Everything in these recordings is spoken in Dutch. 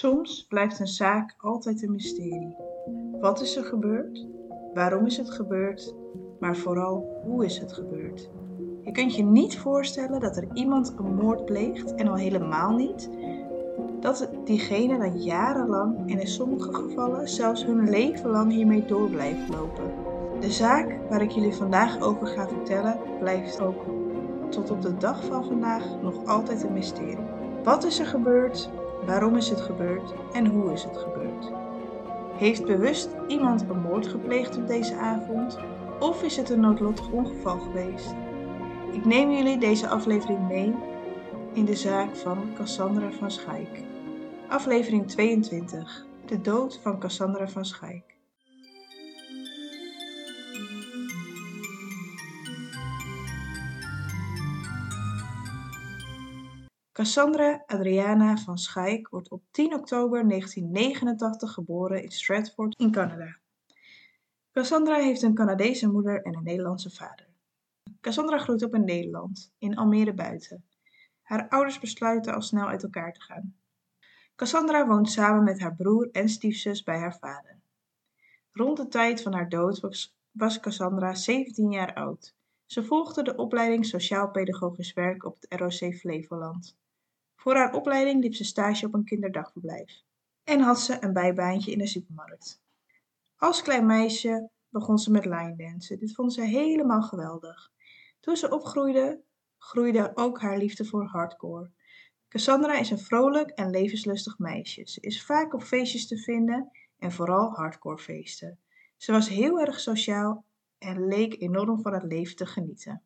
Soms blijft een zaak altijd een mysterie. Wat is er gebeurd? Waarom is het gebeurd? Maar vooral, hoe is het gebeurd? Je kunt je niet voorstellen dat er iemand een moord pleegt en al helemaal niet dat diegene dan jarenlang en in sommige gevallen zelfs hun leven lang hiermee door blijft lopen. De zaak waar ik jullie vandaag over ga vertellen blijft ook tot op de dag van vandaag nog altijd een mysterie. Wat is er gebeurd? Waarom is het gebeurd? En hoe is het gebeurd? Heeft bewust iemand een moord gepleegd op deze avond? Of is het een noodlottig ongeval geweest? Ik neem jullie deze aflevering mee in de zaak van Cassandra van Schaik. Aflevering 22. De dood van Cassandra van Schaik. Cassandra Adriana van Schaik wordt op 10 oktober 1989 geboren in Stratford in Canada. Cassandra heeft een Canadese moeder en een Nederlandse vader. Cassandra groeit op in Nederland, in Almere buiten. Haar ouders besluiten al snel uit elkaar te gaan. Cassandra woont samen met haar broer en stiefzus bij haar vader. Rond de tijd van haar dood was, Cassandra 17 jaar oud. Ze volgde de opleiding Sociaal-Pedagogisch Werk op het ROC Flevoland. Voor haar opleiding liep ze stage op een kinderdagverblijf en had ze een bijbaantje in de supermarkt. Als klein meisje begon ze met line dansen. Dit vond ze helemaal geweldig. Toen ze opgroeide, groeide ook haar liefde voor hardcore. Cassandra is een vrolijk en levenslustig meisje. Ze is vaak op feestjes te vinden en vooral hardcore feesten. Ze was heel erg sociaal en leek enorm van het leven te genieten.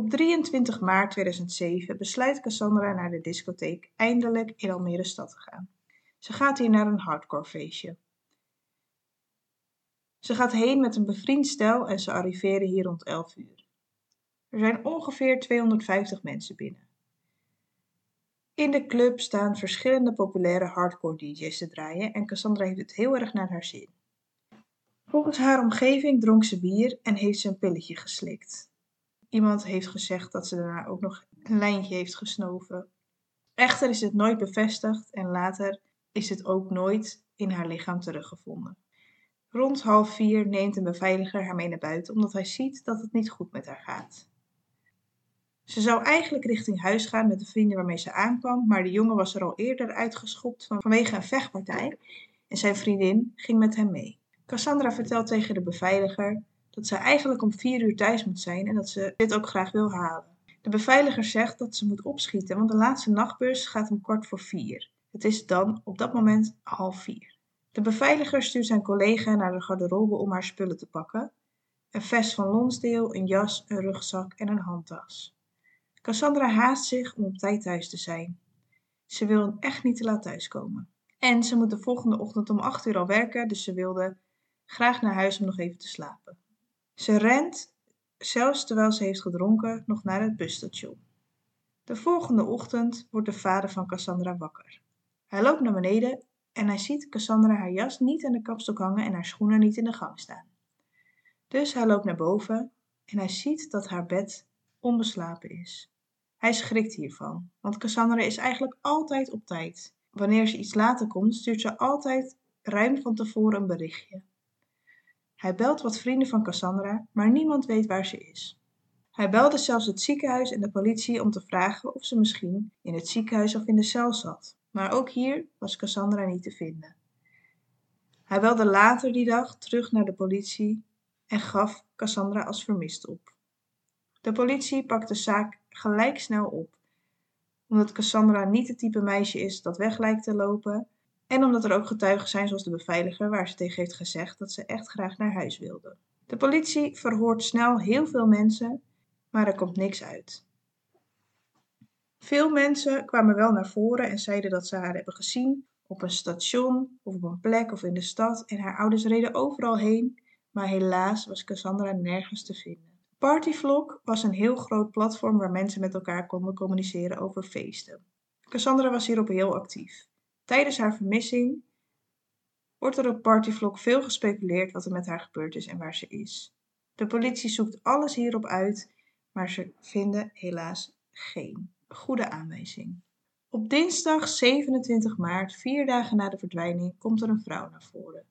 Op 23 maart 2007 besluit Cassandra naar de discotheek eindelijk in Almere stad te gaan. Ze gaat hier naar een hardcore feestje. Ze gaat heen met een bevriend stel en ze arriveren hier rond 11 uur. Er zijn ongeveer 250 mensen binnen. In de club staan verschillende populaire hardcore DJ's te draaien en Cassandra heeft het heel erg naar haar zin. Volgens haar omgeving dronk ze bier en heeft ze een pilletje geslikt. Iemand heeft gezegd dat ze daarna ook nog een lijntje heeft gesnoven. Echter is het nooit bevestigd en later is het ook nooit in haar lichaam teruggevonden. Rond half vier neemt een beveiliger haar mee naar buiten omdat hij ziet dat het niet goed met haar gaat. Ze zou eigenlijk richting huis gaan met de vrienden waarmee ze aankwam, maar de jongen was er al eerder uitgeschopt vanwege een vechtpartij en zijn vriendin ging met hem mee. Cassandra vertelt tegen de beveiliger dat ze eigenlijk om vier uur thuis moet zijn en dat ze dit ook graag wil halen. De beveiliger zegt dat ze moet opschieten, want de laatste nachtbus gaat om kwart voor vier. Het is dan op dat moment half vier. De beveiliger stuurt zijn collega naar de garderobe om haar spullen te pakken. Een vest van Lonsdale, een jas, een rugzak en een handtas. Cassandra haast zich om op tijd thuis te zijn. Ze wil echt niet te laat thuiskomen. En ze moet de volgende ochtend om acht uur al werken, dus ze wilde graag naar huis om nog even te slapen. Ze rent, zelfs terwijl ze heeft gedronken, nog naar het busstation. De volgende ochtend wordt de vader van Cassandra wakker. Hij loopt naar beneden en hij ziet Cassandra haar jas niet aan de kapstok hangen en haar schoenen niet in de gang staan. Dus hij loopt naar boven en hij ziet dat haar bed onbeslapen is. Hij schrikt hiervan, want Cassandra is eigenlijk altijd op tijd. Wanneer ze iets later komt, stuurt ze altijd ruim van tevoren een berichtje. Hij belt wat vrienden van Cassandra, maar niemand weet waar ze is. Hij belde zelfs het ziekenhuis en de politie om te vragen of ze misschien in het ziekenhuis of in de cel zat. Maar ook hier was Cassandra niet te vinden. Hij belde later die dag terug naar de politie en gaf Cassandra als vermist op. De politie pakt de zaak gelijk snel op, omdat Cassandra niet het type meisje is dat weg lijkt te lopen en omdat er ook getuigen zijn zoals de beveiliger waar ze tegen heeft gezegd dat ze echt graag naar huis wilde. De politie verhoort snel heel veel mensen, maar er komt niks uit. Veel mensen kwamen wel naar voren en zeiden dat ze haar hebben gezien op een station of op een plek of in de stad en haar ouders reden overal heen, maar helaas was Cassandra nergens te vinden. Partyvlog was een heel groot platform waar mensen met elkaar konden communiceren over feesten. Cassandra was hierop heel actief. Tijdens haar vermissing wordt er op Partyvlog veel gespeculeerd wat er met haar gebeurd is en waar ze is. De politie zoekt alles hierop uit, maar ze vinden helaas geen goede aanwijzing. Op dinsdag 27 maart, vier dagen na de verdwijning, komt er een vrouw naar voren.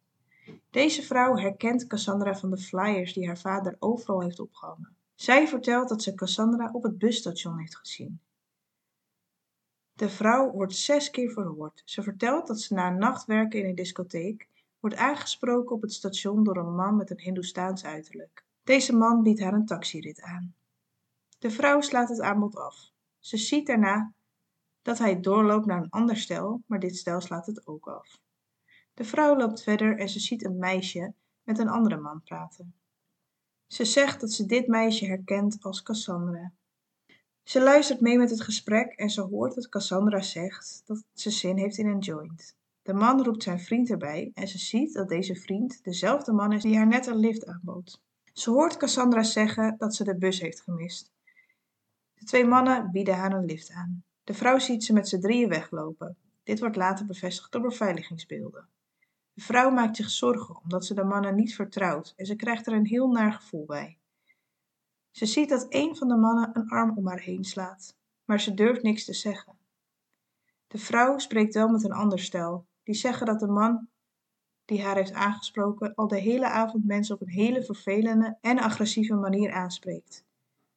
Deze vrouw herkent Cassandra van de flyers die haar vader overal heeft opgehangen. Zij vertelt dat ze Cassandra op het busstation heeft gezien. De vrouw wordt zes keer verhoord. Ze vertelt dat ze na een nacht werken in een discotheek wordt aangesproken op het station door een man met een Hindoestaans uiterlijk. Deze man biedt haar een taxirit aan. De vrouw slaat het aanbod af. Ze ziet daarna dat hij doorloopt naar een ander stel, maar dit stel slaat het ook af. De vrouw loopt verder en ze ziet een meisje met een andere man praten. Ze zegt dat ze dit meisje herkent als Cassandra. Ze luistert mee met het gesprek en ze hoort dat Cassandra zegt dat ze zin heeft in een joint. De man roept zijn vriend erbij en ze ziet dat deze vriend dezelfde man is die haar net een lift aanbood. Ze hoort Cassandra zeggen dat ze de bus heeft gemist. De twee mannen bieden haar een lift aan. De vrouw ziet ze met z'n drieën weglopen. Dit wordt later bevestigd door beveiligingsbeelden. De vrouw maakt zich zorgen omdat ze de mannen niet vertrouwt en ze krijgt er een heel naar gevoel bij. Ze ziet dat een van de mannen een arm om haar heen slaat, maar ze durft niks te zeggen. De vrouw spreekt wel met een ander stel, die zeggen dat de man die haar heeft aangesproken al de hele avond mensen op een hele vervelende en agressieve manier aanspreekt.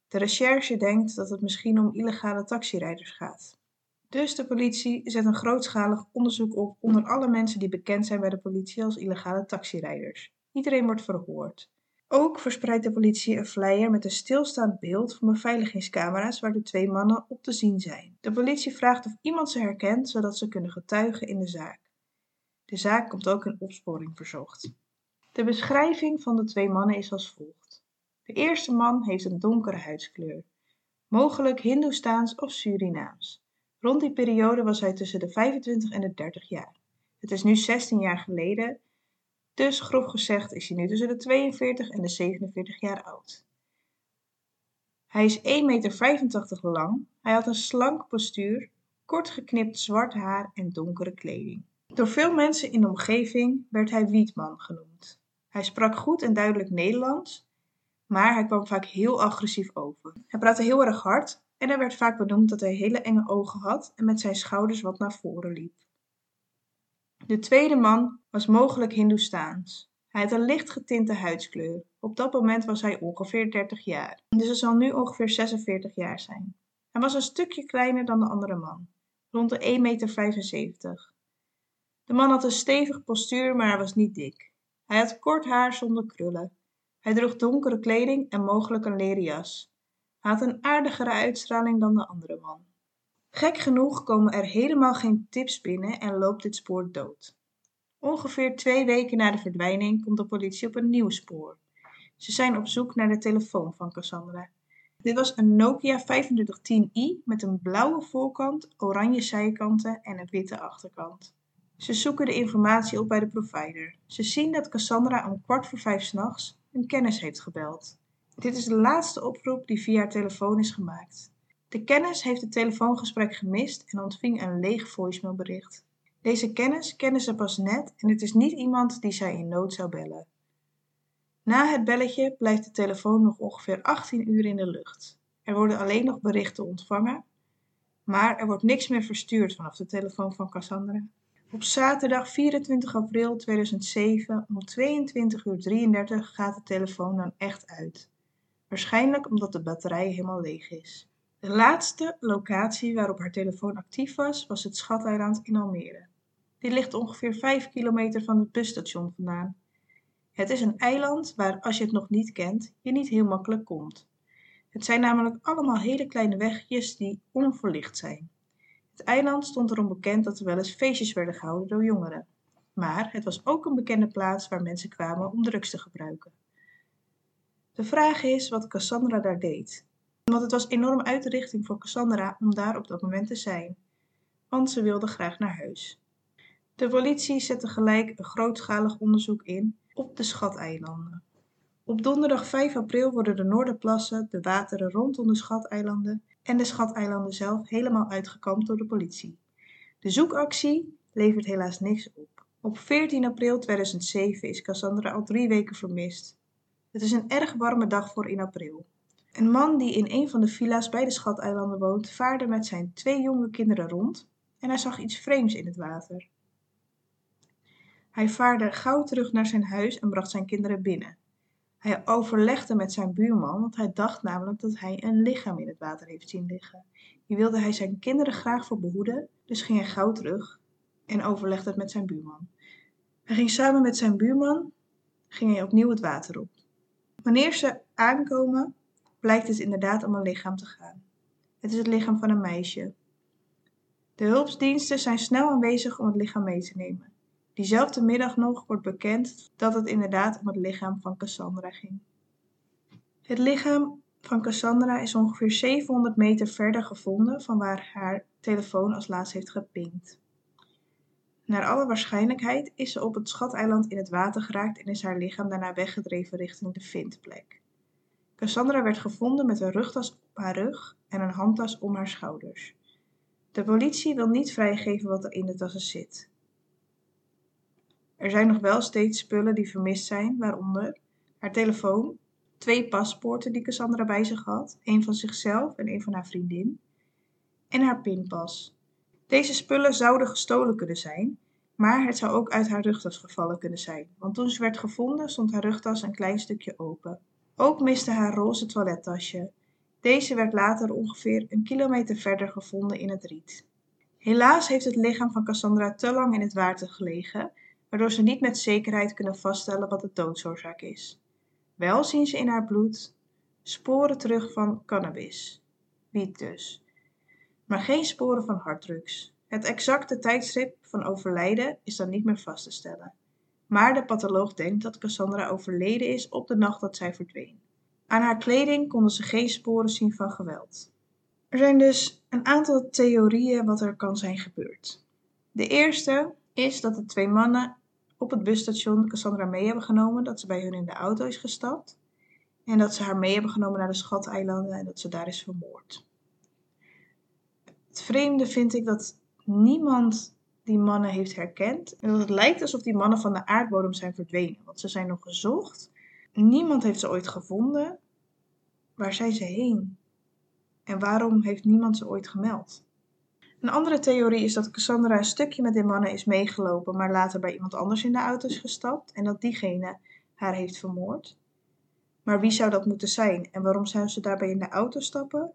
De recherche denkt dat het misschien om illegale taxirijders gaat. Dus de politie zet een grootschalig onderzoek op onder alle mensen die bekend zijn bij de politie als illegale taxirijders. Iedereen wordt verhoord. Ook verspreidt de politie een flyer met een stilstaand beeld van beveiligingscamera's waar de twee mannen op te zien zijn. De politie vraagt of iemand ze herkent zodat ze kunnen getuigen in de zaak. De zaak komt ook in opsporing verzocht. De beschrijving van de twee mannen is als volgt. De eerste man heeft een donkere huidskleur, mogelijk Hindoestaans of Surinaams. Rond die periode was hij tussen de 25 en de 30 jaar. Het is nu 16 jaar geleden, dus grof gezegd is hij nu tussen de 42 en de 47 jaar oud. Hij is 1,85 meter lang, hij had een slank postuur, kort geknipt zwart haar en donkere kleding. Door veel mensen in de omgeving werd hij Wietman genoemd. Hij sprak goed en duidelijk Nederlands, maar hij kwam vaak heel agressief over. Hij praatte heel erg hard en er werd vaak benoemd dat hij hele enge ogen had en met zijn schouders wat naar voren liep. De tweede man was mogelijk Hindoestaans. Hij had een licht getinte huidskleur. Op dat moment was hij ongeveer 30 jaar, dus hij zal nu ongeveer 46 jaar zijn. Hij was een stukje kleiner dan de andere man, rond de 1,75 meter. De man had een stevig postuur, maar hij was niet dik. Hij had kort haar zonder krullen. Hij droeg donkere kleding en mogelijk een leren jas. Hij had een aardigere uitstraling dan de andere man. Gek genoeg komen er helemaal geen tips binnen en loopt dit spoor dood. Ongeveer twee weken na de verdwijning komt de politie op een nieuw spoor. Ze zijn op zoek naar de telefoon van Cassandra. Dit was een Nokia 2510i met een blauwe voorkant, oranje zijkanten en een witte achterkant. Ze zoeken de informatie op bij de provider. Ze zien dat Cassandra om kwart voor vijf s'nachts een kennis heeft gebeld. Dit is de laatste oproep die via telefoon is gemaakt. De kennis heeft het telefoongesprek gemist en ontving een leeg voicemailbericht. Deze kennis kennen ze pas net en het is niet iemand die zij in nood zou bellen. Na het belletje blijft de telefoon nog ongeveer 18 uur in de lucht. Er worden alleen nog berichten ontvangen, maar er wordt niks meer verstuurd vanaf de telefoon van Cassandra. Op zaterdag 24 april 2007 om 22 uur 33 gaat de telefoon dan echt uit. Waarschijnlijk omdat de batterij helemaal leeg is. De laatste locatie waarop haar telefoon actief was, was het Schateiland in Almere. Dit ligt ongeveer 5 kilometer van het busstation vandaan. Het is een eiland waar, als je het nog niet kent, je niet heel makkelijk komt. Het zijn namelijk allemaal hele kleine wegjes die onverlicht zijn. Het eiland stond erom bekend dat er wel eens feestjes werden gehouden door jongeren. Maar het was ook een bekende plaats waar mensen kwamen om drugs te gebruiken. De vraag is wat Cassandra daar deed. Want het was enorm uit richting voor Cassandra om daar op dat moment te zijn. Want ze wilde graag naar huis. De politie zette gelijk een grootschalig onderzoek in op de Schateilanden. Op donderdag 5 april worden de Noorderplassen, de wateren rondom de Schateilanden en de Schateilanden zelf helemaal uitgekampt door de politie. De zoekactie levert helaas niks op. Op 14 april 2007 is Cassandra al drie weken vermist. Het is een erg warme dag voor in april. Een man die in een van de villa's bij de Schateilanden woont, vaarde met zijn twee jonge kinderen rond en hij zag iets vreemds in het water. Hij vaarde gauw terug naar zijn huis en bracht zijn kinderen binnen. Hij overlegde met zijn buurman, want hij dacht namelijk dat hij een lichaam in het water heeft zien liggen. Hier wilde hij zijn kinderen graag voor behoeden, dus ging hij gauw terug en overlegde het met zijn buurman. Hij ging samen met zijn buurman ging opnieuw het water op. Wanneer ze aankomen, blijkt het inderdaad om een lichaam te gaan. Het is het lichaam van een meisje. De hulpdiensten zijn snel aanwezig om het lichaam mee te nemen. Diezelfde middag nog wordt bekend dat het inderdaad om het lichaam van Cassandra ging. Het lichaam van Cassandra is ongeveer 700 meter verder gevonden van waar haar telefoon als laatst heeft gepinkt. Naar alle waarschijnlijkheid is ze op het schateiland in het water geraakt en is haar lichaam daarna weggedreven richting de vindplek. Cassandra werd gevonden met een rugtas op haar rug en een handtas om haar schouders. De politie wil niet vrijgeven wat er in de tassen zit. Er zijn nog wel steeds spullen die vermist zijn, waaronder haar telefoon, twee paspoorten die Cassandra bij zich had, een van zichzelf en een van haar vriendin, en haar pinpas. Deze spullen zouden gestolen kunnen zijn, maar het zou ook uit haar rugtas gevallen kunnen zijn, want toen ze werd gevonden stond haar rugtas een klein stukje open. Ook miste haar roze toilettasje. Deze werd later ongeveer een kilometer verder gevonden in het riet. Helaas heeft het lichaam van Cassandra te lang in het water gelegen, waardoor ze niet met zekerheid kunnen vaststellen wat de doodsoorzaak is. Wel zien ze in haar bloed sporen terug van cannabis, wiet dus, maar geen sporen van harddrugs. Het exacte tijdstip van overlijden is dan niet meer vast te stellen. Maar de patholoog denkt dat Cassandra overleden is op de nacht dat zij verdween. Aan haar kleding konden ze geen sporen zien van geweld. Er zijn dus een aantal theorieën wat er kan zijn gebeurd. De eerste is dat de twee mannen op het busstation Cassandra mee hebben genomen, dat ze bij hun in de auto is gestapt en dat ze haar mee hebben genomen naar de Schateilanden en dat ze daar is vermoord. Het vreemde vind ik dat niemand die mannen heeft herkend. En dat het lijkt alsof die mannen van de aardbodem zijn verdwenen, want ze zijn nog gezocht. Niemand heeft ze ooit gevonden. Waar zijn ze heen? En waarom heeft niemand ze ooit gemeld? Een andere theorie is dat Cassandra een stukje met die mannen is meegelopen, maar later bij iemand anders in de auto is gestapt en dat diegene haar heeft vermoord. Maar wie zou dat moeten zijn en waarom zou ze daarbij in de auto stappen?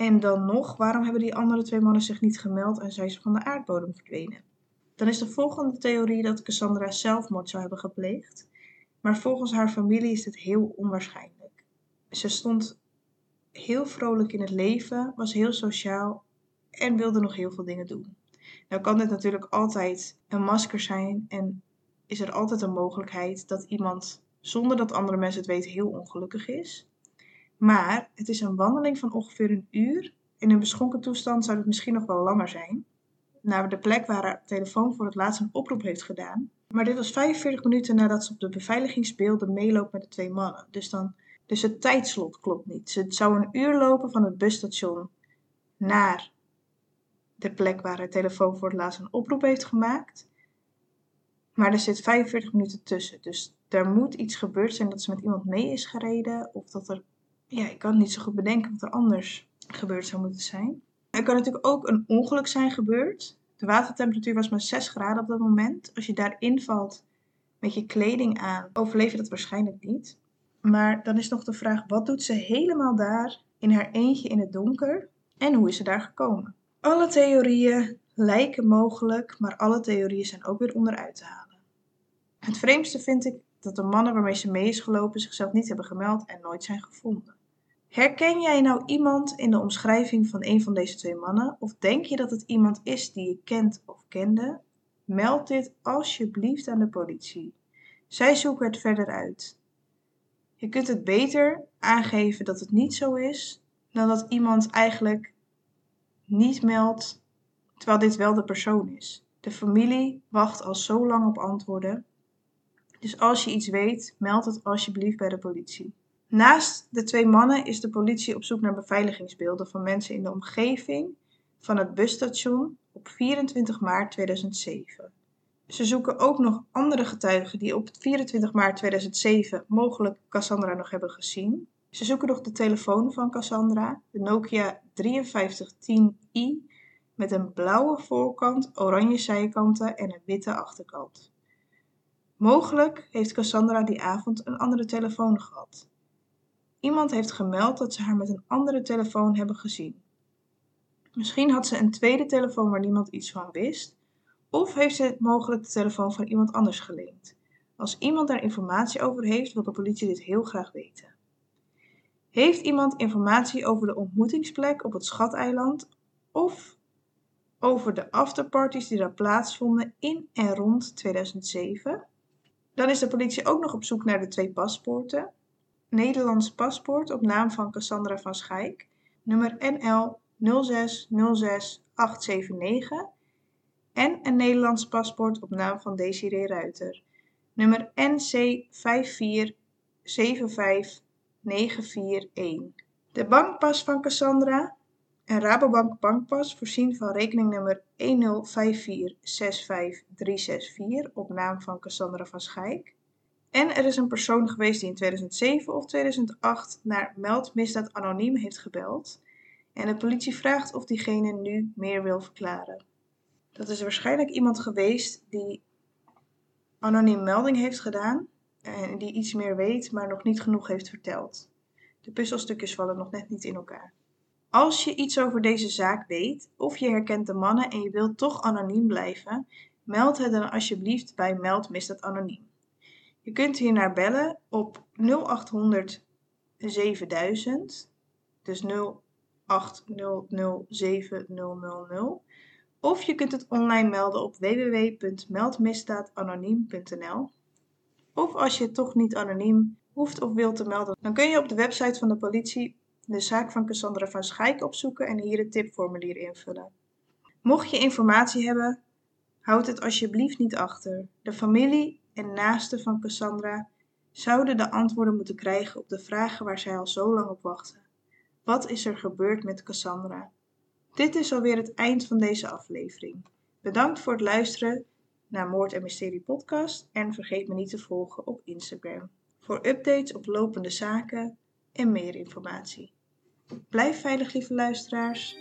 En dan nog, waarom hebben die andere twee mannen zich niet gemeld en zijn ze van de aardbodem verdwenen? Dan is de volgende theorie dat Cassandra zelfmoord zou hebben gepleegd, maar volgens haar familie is dit heel onwaarschijnlijk. Ze stond heel vrolijk in het leven, was heel sociaal en wilde nog heel veel dingen doen. Nou kan dit natuurlijk altijd een masker zijn en is er altijd een mogelijkheid dat iemand zonder dat andere mensen het weten heel ongelukkig is. Maar het is een wandeling van ongeveer een uur. In een beschonken toestand zou het misschien nog wel langer zijn. Naar de plek waar haar telefoon voor het laatst een oproep heeft gedaan. Maar dit was 45 minuten nadat ze op de beveiligingsbeelden meeloopt met de twee mannen. Dus, dan, dus het tijdslot klopt niet. Ze zou een uur lopen van het busstation naar de plek waar haar telefoon voor het laatst een oproep heeft gemaakt. Maar er zit 45 minuten tussen. Dus er moet iets gebeurd zijn dat ze met iemand mee is gereden. Of dat er ja, ik kan niet zo goed bedenken wat er anders gebeurd zou moeten zijn. Er kan natuurlijk ook een ongeluk zijn gebeurd. De watertemperatuur was maar 6 graden op dat moment. Als je daarin valt met je kleding aan, overleef je dat waarschijnlijk niet. Maar dan is nog de vraag: wat doet ze helemaal daar in haar eentje in het donker? En hoe is ze daar gekomen? Alle theorieën lijken mogelijk, maar alle theorieën zijn ook weer onderuit te halen. Het vreemdste vind ik dat de mannen waarmee ze mee is gelopen zichzelf niet hebben gemeld en nooit zijn gevonden. Herken jij nou iemand in de omschrijving van een van deze twee mannen? Of denk je dat het iemand is die je kent of kende? Meld dit alsjeblieft aan de politie. Zij zoeken het verder uit. Je kunt het beter aangeven dat het niet zo is, dan dat iemand eigenlijk niet meldt, terwijl dit wel de persoon is. De familie wacht al zo lang op antwoorden. Dus als je iets weet, meld het alsjeblieft bij de politie. Naast de twee mannen is de politie op zoek naar beveiligingsbeelden van mensen in de omgeving van het busstation op 24 maart 2007. Ze zoeken ook nog andere getuigen die op 24 maart 2007 mogelijk Cassandra nog hebben gezien. Ze zoeken nog de telefoon van Cassandra, de Nokia 5310i met een blauwe voorkant, oranje zijkanten en een witte achterkant. Mogelijk heeft Cassandra die avond een andere telefoon gehad. Iemand heeft gemeld dat ze haar met een andere telefoon hebben gezien. Misschien had ze een tweede telefoon waar niemand iets van wist, of heeft ze mogelijk de telefoon van iemand anders geleend. Als iemand daar informatie over heeft, wil de politie dit heel graag weten. Heeft iemand informatie over de ontmoetingsplek op het Schateiland of over de afterparties die daar plaatsvonden in en rond 2007? Dan is de politie ook nog op zoek naar de twee paspoorten. Nederlands paspoort op naam van Cassandra van Schaik, nummer NL 0606879 en een Nederlands paspoort op naam van Desiree Ruiter, nummer NC 5475941. De bankpas van Cassandra, een Rabobank bankpas voorzien van rekeningnummer 1054656364 op naam van Cassandra van Schaik. En er is een persoon geweest die in 2007 of 2008 naar Meld Misdaad Anoniem heeft gebeld. En de politie vraagt of diegene nu meer wil verklaren. Dat is waarschijnlijk iemand geweest die anoniem melding heeft gedaan en die iets meer weet, maar nog niet genoeg heeft verteld. De puzzelstukjes vallen nog net niet in elkaar. Als je iets over deze zaak weet of je herkent de mannen en je wilt toch anoniem blijven, meld het dan alsjeblieft bij Meld Misdaad Anoniem. Je kunt hier naar bellen op 0800 7000, dus 0800 7000. Of je kunt het online melden op www.meldmisdaadanoniem.nl. Of als je toch niet anoniem hoeft of wilt te melden, dan kun je op de website van de politie de zaak van Cassandra van Schaik opzoeken en hier het tipformulier invullen. Mocht je informatie hebben, houd het alsjeblieft niet achter. De familie en naasten van Cassandra zouden de antwoorden moeten krijgen op de vragen waar zij al zo lang op wachten. Wat is er gebeurd met Cassandra? Dit is alweer het eind van deze aflevering. Bedankt voor het luisteren naar Moord en Mysterie Podcast en vergeet me niet te volgen op Instagram voor updates op lopende zaken en meer informatie. Blijf veilig, lieve luisteraars.